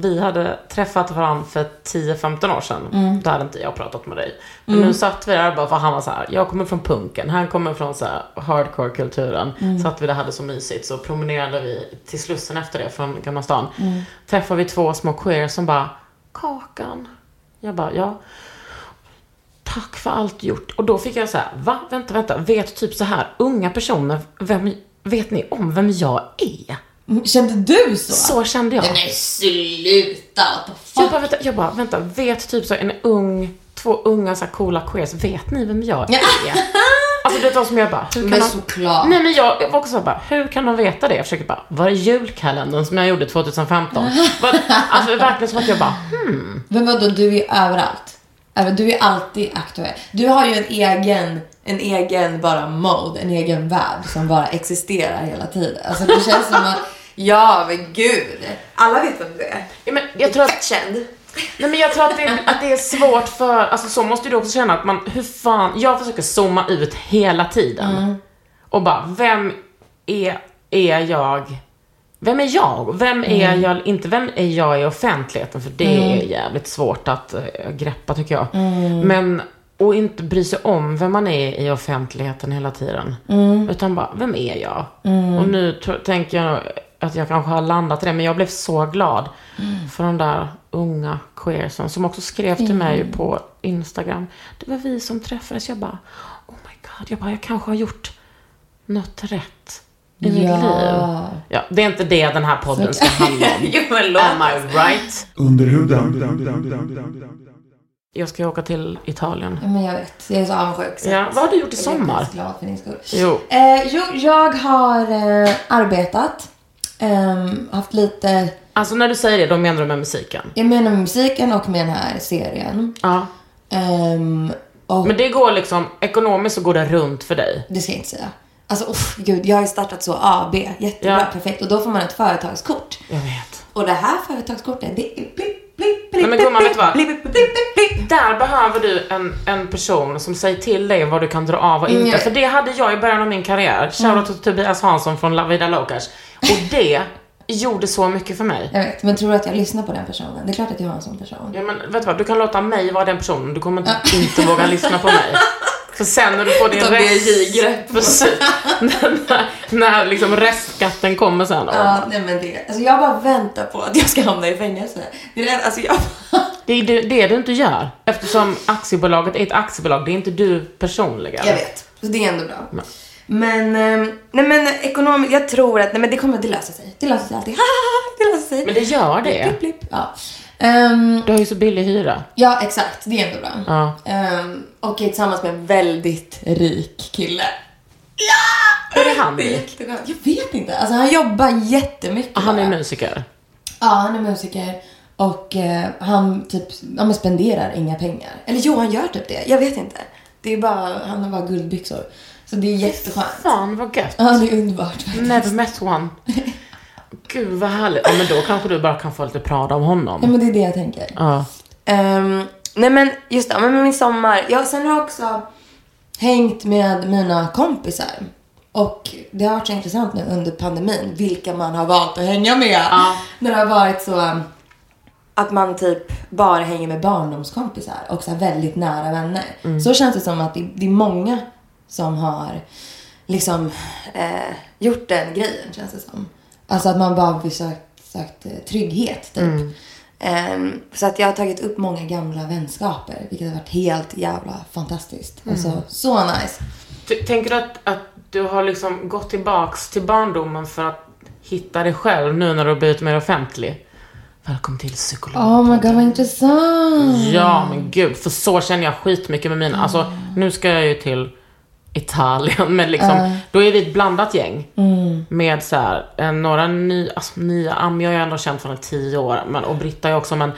vi hade träffat varandra för 10-15 år sedan, då hade inte jag pratat med dig. Men nu satt vi där bara för han var så här, jag kommer från punken, han kommer från så hardcore-kulturen. Satt vi där hade så mysigt, så promenerade vi till Slussen efter det från Gamla stan. Träffade vi två små queer som bara, Kakan. Jag bara, ja. Tack för allt gjort. Och då fick jag så här, va? Vänta, vänta. Vet typ så här, unga personer, vem, vet ni om vem jag är? Kände du så? Så kände jag. Nej sluta! Jag bara, vänta, jag bara, vänta, vet typ så en ung, två unga så här coola queers, vet ni vem jag är? alltså det var som jag bara, hur kan Men de... såklart. Nej men jag, jag var också så bara, hur kan de veta det? Jag försöker bara, var är julkalendern som jag gjorde 2015? Var- alltså verkligen som att jag bara, hmm. Men vadå, du är överallt? Även Du är alltid aktuell. Du har ju en egen, en egen bara mode, en egen värld som bara existerar hela tiden. Alltså det känns som att, ja men gud. Alla vet vem du är. Ja, men jag tror att, känd. nej men jag tror att det, att det är svårt för, alltså så måste du också känna att man, hur fan, jag försöker zooma ut hela tiden. Och bara, vem är, är jag? Vem är jag? Vem är jag, inte vem är jag i offentligheten? För det är jävligt svårt att eh, greppa tycker jag. Men, och inte bry sig om vem man är i offentligheten hela tiden. Utan bara, vem är jag? Och nu tänker jag att jag kanske har landat i det, men jag blev så glad för de där unga queersen som också skrev till mig på Instagram. Det var vi som träffades. Jag bara, oh my god, jag bara, jag kanske har gjort något rätt. i mitt Ja. liv. Ja, det är inte det den här podden ska handla om. Jo, men låt Am I right? Under huden. Jag ska åka till Italien. Ja, men jag vet. Jag är så avundsjuk. så Ja, vad har du gjort i jag är sommar? jätteglad för din skull. Jo. Eh, jo, jag har eh, arbetat. Ehm, haft lite, Alltså när du säger det, då menar du med musiken? jag menar med musiken och med den här serien. Ja. Ehm, och Men det går liksom, ekonomiskt så går det runt för dig. det ska jag inte säga. Alltså uff, gud, jag har ju startat så AB. Jättebra, Ja. perfekt. Och då får man ett företagskort. Jag vet. Och det här företagskortet, det är blipp, blipp, blipp, Nej, men gumman, vet du. Där behöver du en, en person som säger till dig vad du kan dra av och inte. Mm. För det hade jag i början av min karriär. Shoutout till Tobias Hansson från La Vida Locas. Och det gjorde så mycket för mig. Jag vet, men tror du att jag lyssnar på den personen? Det är klart att jag har en sån person. Ja men vet du vad, du kan låta mig vara den personen. Du kommer inte, inte våga lyssna på mig. För sen när du får din Då blir jag rest... J-grepp. Precis. när, när, när liksom restskatten kommer sen. Ja, nej men det, alltså jag bara väntar på att jag ska hamna i fängelse. Det är det, alltså jag Det är det, det du inte gör. Eftersom aktiebolaget är ett aktiebolag, det är inte du personligen. Jag vet, så det är ändå bra. Men, ehm, nej men ekonomiskt, jag tror att, nej men det kommer, det löser sig. Det löser sig alltid. det löser sig. Men det gör det. Blipp, blipp. Ja. Ehm, Du har ju så billig hyra. ja, exakt. Det är ändå bra. Ja. Ehm, och är tillsammans med en väldigt rik kille. Hur är han rik? Jag vet inte. Alltså han jobbar jättemycket. Och Han är musiker. Ja, han är musiker. Och eh, han typ, ja men spenderar inga pengar. Eller jo, han gör typ det. Jag vet inte. Det är bara, han har bara guldbyxor. Så det är jätteskönt. Fan vad gött. Ja, det är underbart faktiskt. Never met one. Gud vad härligt. Ja men då kanske du bara kan få lite prata om Ja, honom. men det är det jag tänker. Ja. Ehm, nej men just det, men min sommar. Jag sen har jag också hängt med mina kompisar. Och det har varit så intressant nu under pandemin vilka man har valt att hänga med. Ja. När det har varit så um, att man typ bara hänger med barndomskompisar och så väldigt nära vänner. Så känns det som att det, det är många som har liksom eh, gjort den grejen känns det som. Alltså att man bara har sökt, eh, trygghet typ. Ehm, så att jag har tagit upp många gamla vänskaper, vilket har varit helt jävla fantastiskt. Alltså, så nice. T- Tänker du att, att du har liksom gått tillbaks till barndomen för att hitta dig själv nu när du har blivit mer offentlig? Välkommen till psykolog. Oh my god, vad intressant. Ja, men gud. För så känner jag skitmycket med mina. Alltså, nu ska jag ju till Italien, men liksom, då är vi ett blandat gäng. Med så här, eh, några ny, alltså, nya, Ami har jag ändå känt från tio år, men, och Britta är också, men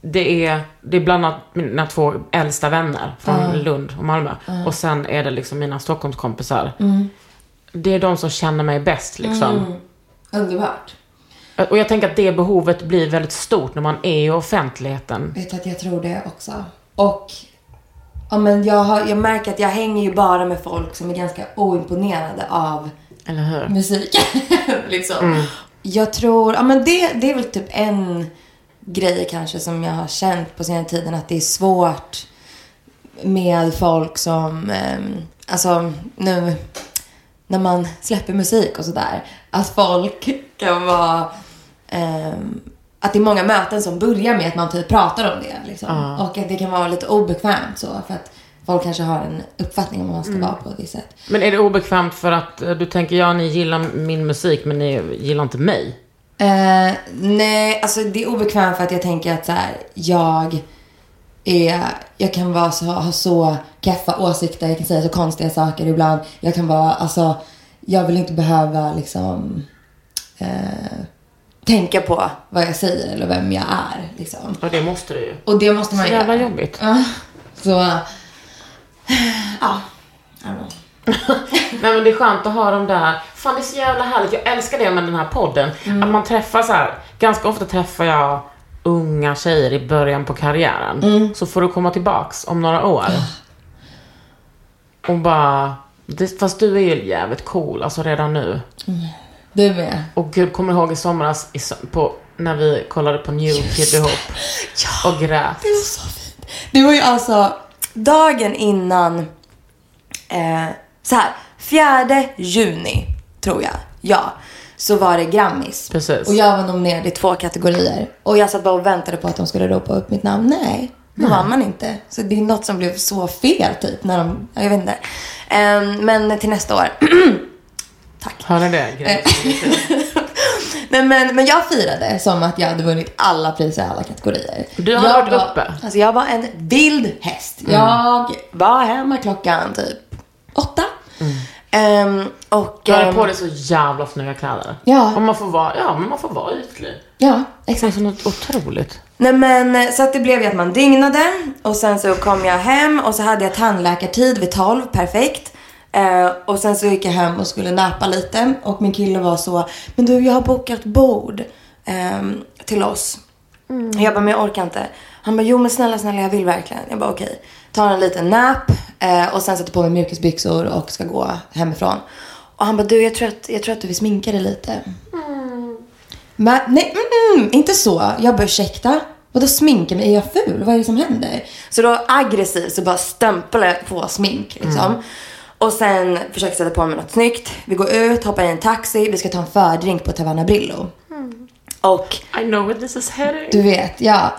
det är, det är bland annat mina två äldsta vänner från Lund och Malmö. Och sen är det liksom mina Stockholmskompisar. Det är de som känner mig bäst liksom. Underbart. Och jag tänker att det behovet blir väldigt stort när man är i offentligheten. Vet att jag tror det också. Och ja, men jag, har, jag märker att jag hänger ju bara med folk som är ganska oimponerade av musik. liksom. Jag tror, ja men det, det är väl typ en grej kanske som jag har känt på senare tiden att det är svårt med folk som, ehm, alltså nu när man släpper musik och sådär, att folk kan vara, ehm, att det är många möten som börjar med att man typ pratar om det liksom. Och att det kan vara lite obekvämt så för att folk kanske har en uppfattning om hur man ska vara på ett visst sätt. Men är det obekvämt för att eh, du tänker, ja ni gillar min musik men ni gillar inte mig? Eh, nej, alltså det är obekvämt för att jag tänker att så här, jag är, jag kan vara så, ha så keffa åsikter, jag kan säga så konstiga saker ibland. Jag kan vara, alltså, jag vill inte behöva liksom eh, tänka på vad jag säger eller vem jag är. Liksom. Ja, det måste du ju. Och det måste man Så jävla göra. jobbigt. Ja, så, ja. Nej men det är skönt att ha dem där. Fan det är så jävla härligt. Jag älskar det med den här podden. Att man träffar så här. Ganska ofta träffar jag unga tjejer i början på karriären. Så får du komma tillbaks om några år. Och bara... Det, fast du är ju jävligt cool, alltså redan nu. Du med. Och gud, kommer ihåg i somras i, på, när vi kollade på New Kid ihop? Och grät. Det var så fint. Det var ju alltså dagen innan, eh, så här, fjärde juni tror jag, ja, så var det Grammis. Precis. Och jag var nominerad i två kategorier. Och jag satt bara och väntade på att de skulle ropa upp mitt namn. Nej, då vann man inte. Så det är något som blev så fel typ när de, jag vet inte. Eh, men till nästa år. Tack. Ni det? Grej? Nej, men, men jag firade som att jag hade vunnit alla priser i alla kategorier. Du jag varit var, uppe. Mm. Alltså jag var en vild häst. Jag var hemma klockan typ åtta. Ehm, och... Du hade ehm, på dig så jävla snygga kläder. Ja. Och man får vara, ja men man får vara ytlig. Ja, Det är exakt. så något otroligt. Nej men så att det blev ju att man dygnade och sen så kom jag hem och så hade jag tandläkartid vid 12, perfekt. Eh, och sen så gick jag hem och skulle näpa lite och min kille var så, men du jag har bokat bord ehm, till oss. Jag bara, men jag orkar inte. Han bara, jo men snälla, snälla jag vill verkligen. Jag bara, okej. Tar en liten nap eh, och sen sätter på mig mjukisbyxor och ska gå hemifrån. Och han bara, du jag tror att, jag tror att du vill sminka dig lite. Men, nej, mm, mm, inte så. Jag bara, ursäkta? Vadå sminka mig? Är jag ful? Vad är det som händer? Så då aggressivt så bara stämplar jag på smink liksom. Och sen försöker sätta på mig något snyggt. Vi går ut, hoppar i en taxi. Vi ska ta en fördrink på Taverna Brillo. Och I know where this is heading. du vet, ja.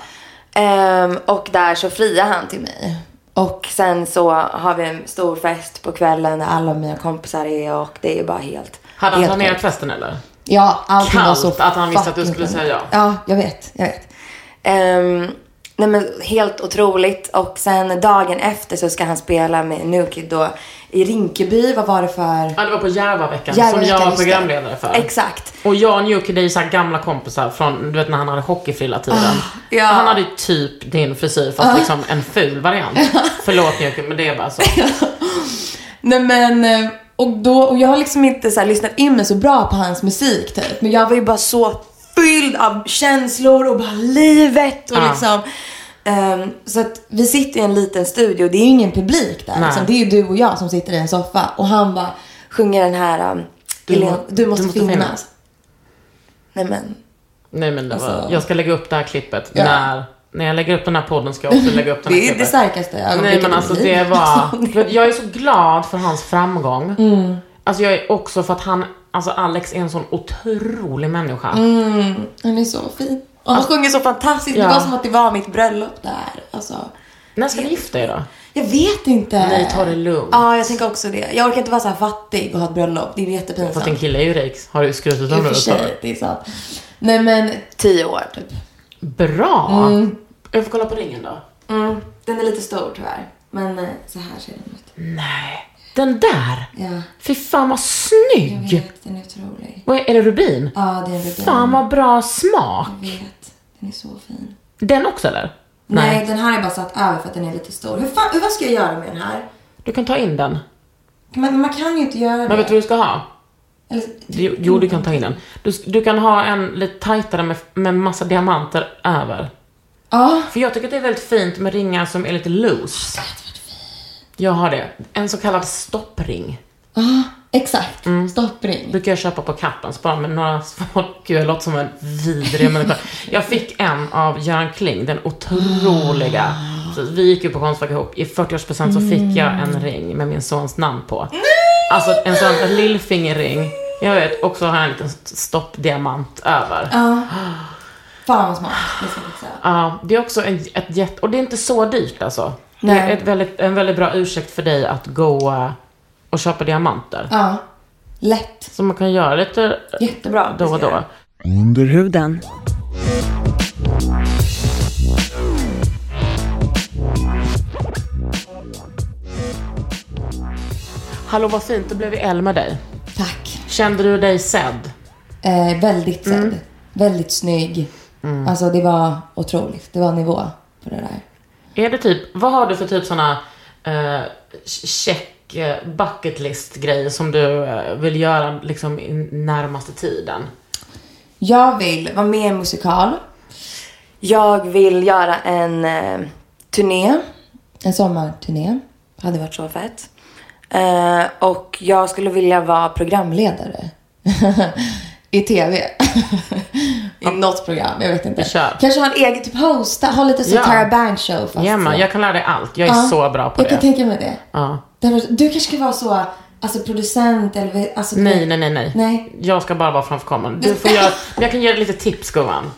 Ehm, och där så friar han till mig. Och sen så har vi en stor fest på kvällen där alla mina kompisar är och det är bara helt... Hade han helt planerat festen eller? Ja, allting var Kallt så att han visste att du skulle säga ja. Ja, jag vet. Jag vet. Ehm, nej men helt otroligt. Och sen dagen efter så ska han spela med New Kid då i Rinkeby. Vad var det för... Ja, det var på Järvaveckan som Järvaveckan, jag var programledare för. Exakt. Och jag och Newkid är ju så här gamla kompisar från, du vet när han hade hockeyfrilla tiden. Ah, ja. Han hade ju typ din frisyr fast liksom en ful variant. Förlåt Newkid men det är bara så. Nej men, eh, och, då, och jag har liksom inte så lyssnat in mig så bra på hans musik typ. Men jag var ju bara så fylld av känslor och bara livet och Ja. liksom. ehm, så att vi sitter i en liten studio, det är ju ingen publik där. Nej. Liksom. Det är ju du och jag som sitter i en soffa. Och han bara sjunger den här, um, Du må- du måste, du måste finnas. finnas. Nej men, Nej men det var, Alltså- jag ska lägga upp det här klippet Ja. när, när jag lägger upp den här podden ska jag också lägga upp den här det är det klippet. starkaste Nej ögonblicket men alltså det var, jag är så glad för hans framgång. Mm. Alltså jag är också för att han, alltså Alex är en sån otrolig människa. Han är så fin. Och han sjunger så fantastiskt. Ja. Det var som att det var mitt bröllop där. Alltså. När ska ni gifta er då? Jag vet inte. Nej, ta det lugnt. Ja, jag tänker också det. Jag orkar inte vara så här fattig och ha ett bröllop. Det är jättepinsamt. Fast din kille är ju rik, har du skrutit I om det tag. sig, det är sant. Nej men, tio år typ. Bra! Jag får kolla på ringen då. Mm. Den är lite stor tyvärr. Men eh, så här ser den ut. Nej. Den där! Ja, Fy fan vad jag snygg! vet. Den är otrolig. Vad är, är det rubin? Ja, det är rubin. Fan vad bra smak! Jag vet. Den är så fin. Den också eller? Nej. den här är bara satt över för att den är lite stor. Hur fan, vad ska jag göra med den här? Du kan ta in den. Man, man kan ju inte göra det. Men vet du vad du ska ha? Eller, Jo, jo, du kan ta in den. Du, du kan ha en lite tajtare med, med massa diamanter över. Ja. För jag tycker att det är väldigt fint med ringar som är lite loose. Jag har det. En så kallad stoppring. Ja, exakt. Mm. Stoppring. brukar jag köpa på Kappens bara med några små... Gud, jag låter som en vidrig människa. Jag fick en av Göran Kling, den otroliga. Så vi gick ju på Konstfack ihop. I 40-årspresent så fick jag en ring med min sons namn på. Alltså en sån en lillfingerring. Jag vet, och så har jag en liten stoppdiamant över. Ja. Fan vad smart. Det ska jag fixa. Ja, det är också en, ett jätte... Och det är inte så dyrt alltså. Det är Nej. ett väldigt, en väldigt bra ursäkt för dig att gå eh, och köpa diamanter. Ja. Lätt. Så man kan göra lite Jättebra. Då och då. Under huden. Hallå vad fint, det blev vi L med dig. Tack. Kände du dig sedd? Eh, väldigt sedd. Mm. Väldigt snygg. Alltså det var otroligt. Det var nivå på det där. Är det typ, vad har du för typ såna eh, check eh, bucket list grejer som du eh, vill göra liksom i närmaste tiden? Jag vill vara med i en musikal. Jag vill göra en eh, turné. En sommarturné. Hade varit så fett. Eh, och jag skulle vilja vara programledare. I TV. I något program, jag vet inte. Kör. Kanske ha en egen, typ hosta, ha lite så Ja. Tara Banks show fast Ja, så. jag kan lära dig allt. Jag är Ja, så bra på Jag kan det. tänka mig det. Ja. Du kanske ska vara så, alltså producent eller alltså, du Nej, nej, nej, nej, Nej. Jag ska bara vara framför kameran. Du får göra, men jag kan ge dig lite tips gumman.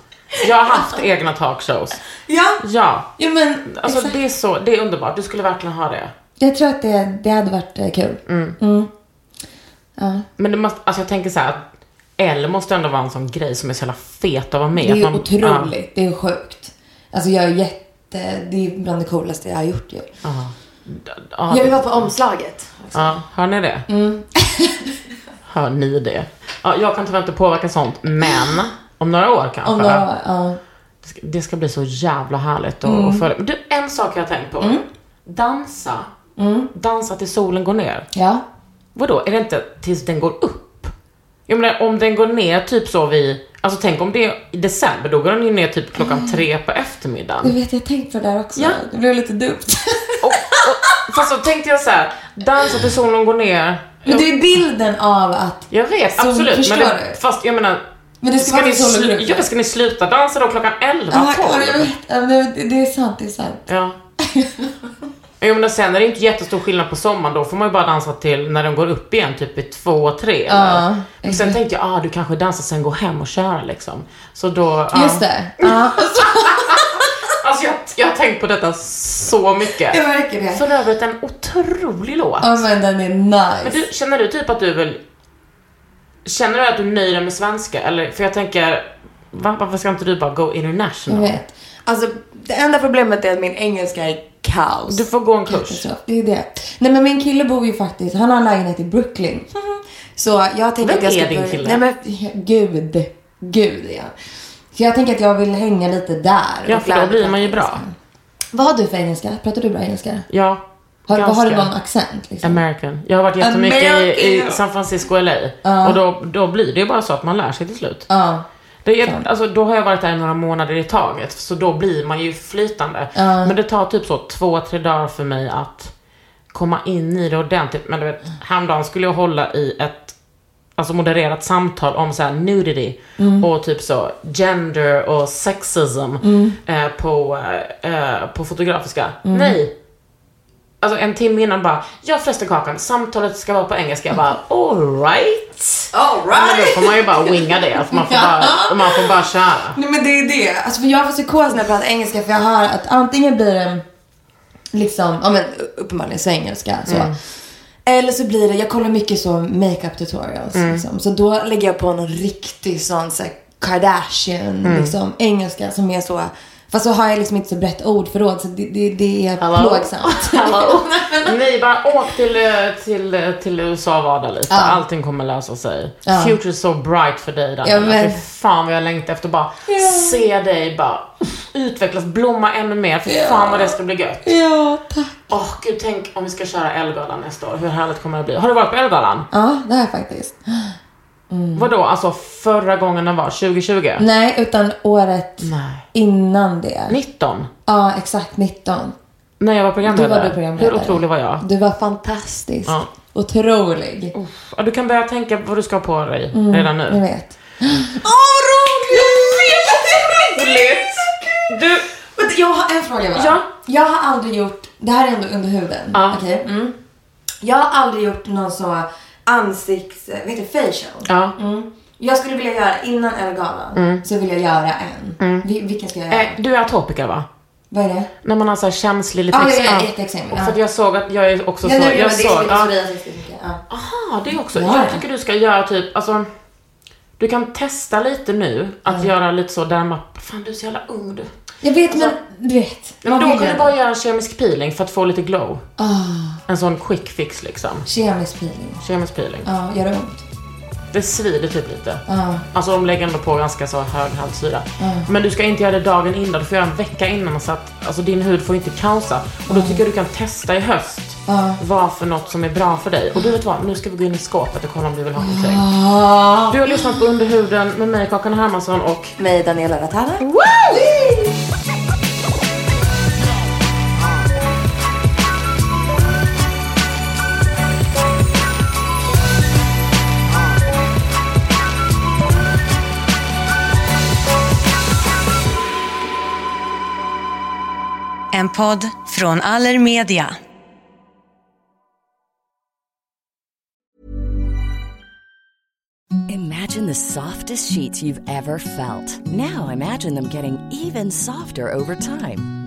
Jag har haft egna talkshows. Ja, Ja. ja men Alltså exakt. det är så, det är underbart. Du skulle verkligen ha det. Jag tror att det, det hade varit eh, kul. Mm. Men det måste, alltså jag tänker så här, att L måste ändå vara en sån grej som är så jävla fet att vara med. Det är ju man- otroligt. Det är sjukt. Alltså jag är jätte... Det är bland det coolaste jag har gjort ju. Ja, ja, Jag vill vara på omslaget. ja, hör ni det? Mm. Hör ni det? Ja, jag kan tyvärr inte påverka sånt, men om några år kanske. Om några, ja. Det ska, det ska bli så jävla härligt att Mm. följa. Du, en sak jag har tänkt på. Dansa. Mm. Dansa till solen går ner. Ja. Vadå, är det inte tills den går upp? Jag menar, om den går ner typ så vid, alltså tänk om det är i december, då går den ju ner typ klockan tre på Jag eftermiddagen. vet, jag har tänkt på det där också. Ja. Det blev lite dumt. Och, och, fast så tänkte jag så här, dansa till solen går ner. Men det är bilden av att... Jag vet, absolut. Men det, fast jag menar, Men det ska, ska vara ni, slu, ja, ska ni sluta dansa då klockan 11, Ja, 12? ja, jag det är sant, det är sant. Ja. Jo men sen är det inte jättestor skillnad på sommaren, då får man ju bara dansa till när den går upp igen, typ i två, tre eller? Men sen tänkte jag, ah du kanske dansar sen går hem och köra liksom. Så då, ja. Just det. Ja, Alltså jag, jag har tänkt på detta så mycket. jag märker det. För övrigt en otrolig låt. Ja, men den är nice. Men du, känner du typ att du vill... Känner du att du nöjer dig med svenska? Eller, för jag tänker, va, varför ska inte du bara go Jag international? vet. Alltså, det enda problemet är att min engelska är kaos. Du får gå en kurs. Det är det. Nej men min kille bor ju faktiskt, han har en lägenhet i Brooklyn. Så jag tänker Vem att jag ska är din börja- kille? Nej men gud, gud ja. Så jag tänker att jag vill hänga lite där. Ja, för då blir man ju bra. Vad har du för engelska? Pratar du bra engelska? Ja, Har, har du någon accent liksom? American. Jag har varit jättemycket i, i. San Francisco LA. Och då, då blir det ju bara så att man lär sig till slut. Ja. Det är, alltså, då har jag varit där några månader i taget, så då blir man ju flytande. Ja. Men det tar typ så två, tre dagar för mig att komma in i det ordentligt. Men du vet, häromdagen skulle jag hålla i ett alltså modererat samtal om så här nudity Mm. och typ så gender och sexism eh, på, eh, på fotografiska. Mm. Nej. Alltså en timme innan bara, ja förresten Kakan, samtalet ska vara på engelska. Jag bara, alright. All Ja, men då får man ju bara winga det. Alltså man, får bara, man får bara köra. Nej men det är det. Alltså för jag får psykos när jag pratar engelska för jag hör att antingen blir det liksom, ja men uppenbarligen så engelska så. Mm. Eller så blir det, jag kollar mycket så makeup tutorials Mm. liksom. Så då lägger jag på någon riktig sån så här, Kardashian Mm. liksom engelska som är så, fast så har jag liksom inte så brett ordförråd så det, det, det är Hallå? plågsamt. Hallå? Nej, bara åk till, eh, till, eh, till USA och vada lite. Ja. Allting kommer lösa sig. Ja. Future is so bright för dig Daniela. Ja, men- Fy fan vad jag längtar efter bara se dig bara utvecklas, blomma ännu mer. För fan vad det ska bli gött. ja, tack. Åh gud, tänk om vi ska köra Ellegalan nästa år. Hur härligt kommer det bli? Har du varit på Ellegalan? Ja, det har jag faktiskt. Vadå, alltså förra gången den var? 2020? Nej, utan året Nej. innan det. 19? Ja, exakt 19. När jag var programledare. Då var du programledare. Hur otrolig var jag? Du var fantastisk. Ja. Otrolig. Ja, du kan börja tänka vad du ska ha på dig redan nu. Jag vet. Åh, roligt! roligt! Du, Jag har en fråga bara. Ja. Jag har aldrig gjort, det här är ändå under huden. Ja. Okej. Mm. Jag har aldrig gjort någon så ansikts, vad heter det, facial. ja. Mm. Jag skulle vilja göra, innan Ellegalan, så vill jag göra en. Vi, vilken ska jag göra? Eh, du är atopiker va? Vad är det? När man har så här känslig lite Ja, ex- jag är ja. Och Ja. för att jag såg att jag är också Ja, så. nu, jag det såg, mycket ja. psoriasis, det är så mycket, ja. Aha, det är också. Ja. Jag tycker du ska göra typ, alltså. Du kan testa lite nu att göra lite så derma... Fan du är så jävla ung du. Jag vet, men du vet. Alltså- Men då kan du bara göra en kemisk peeling för att få lite glow. Ah, En sån quick fix liksom. kemisk peeling. Kemisk peeling. Ja, gör det ont? Det svider typ lite. Ja. Alltså de lägger ändå på ganska så hög haltsyra. Men du ska inte göra det dagen innan, du får göra en vecka innan så att alltså, din hud får inte kaosa. Och då tycker jag du kan testa i höst vad för något som är bra för dig. Och du vet vad, nu ska vi gå in i skåpet och kolla om du vill ha någonting. Ah. Du har lyssnat på Underhuden med mig, Kakan Hermansson och Mig, Daniela Ratana. En podd från Allermedia. Imagine the softest sheets you've ever felt. Now imagine them getting even softer over time.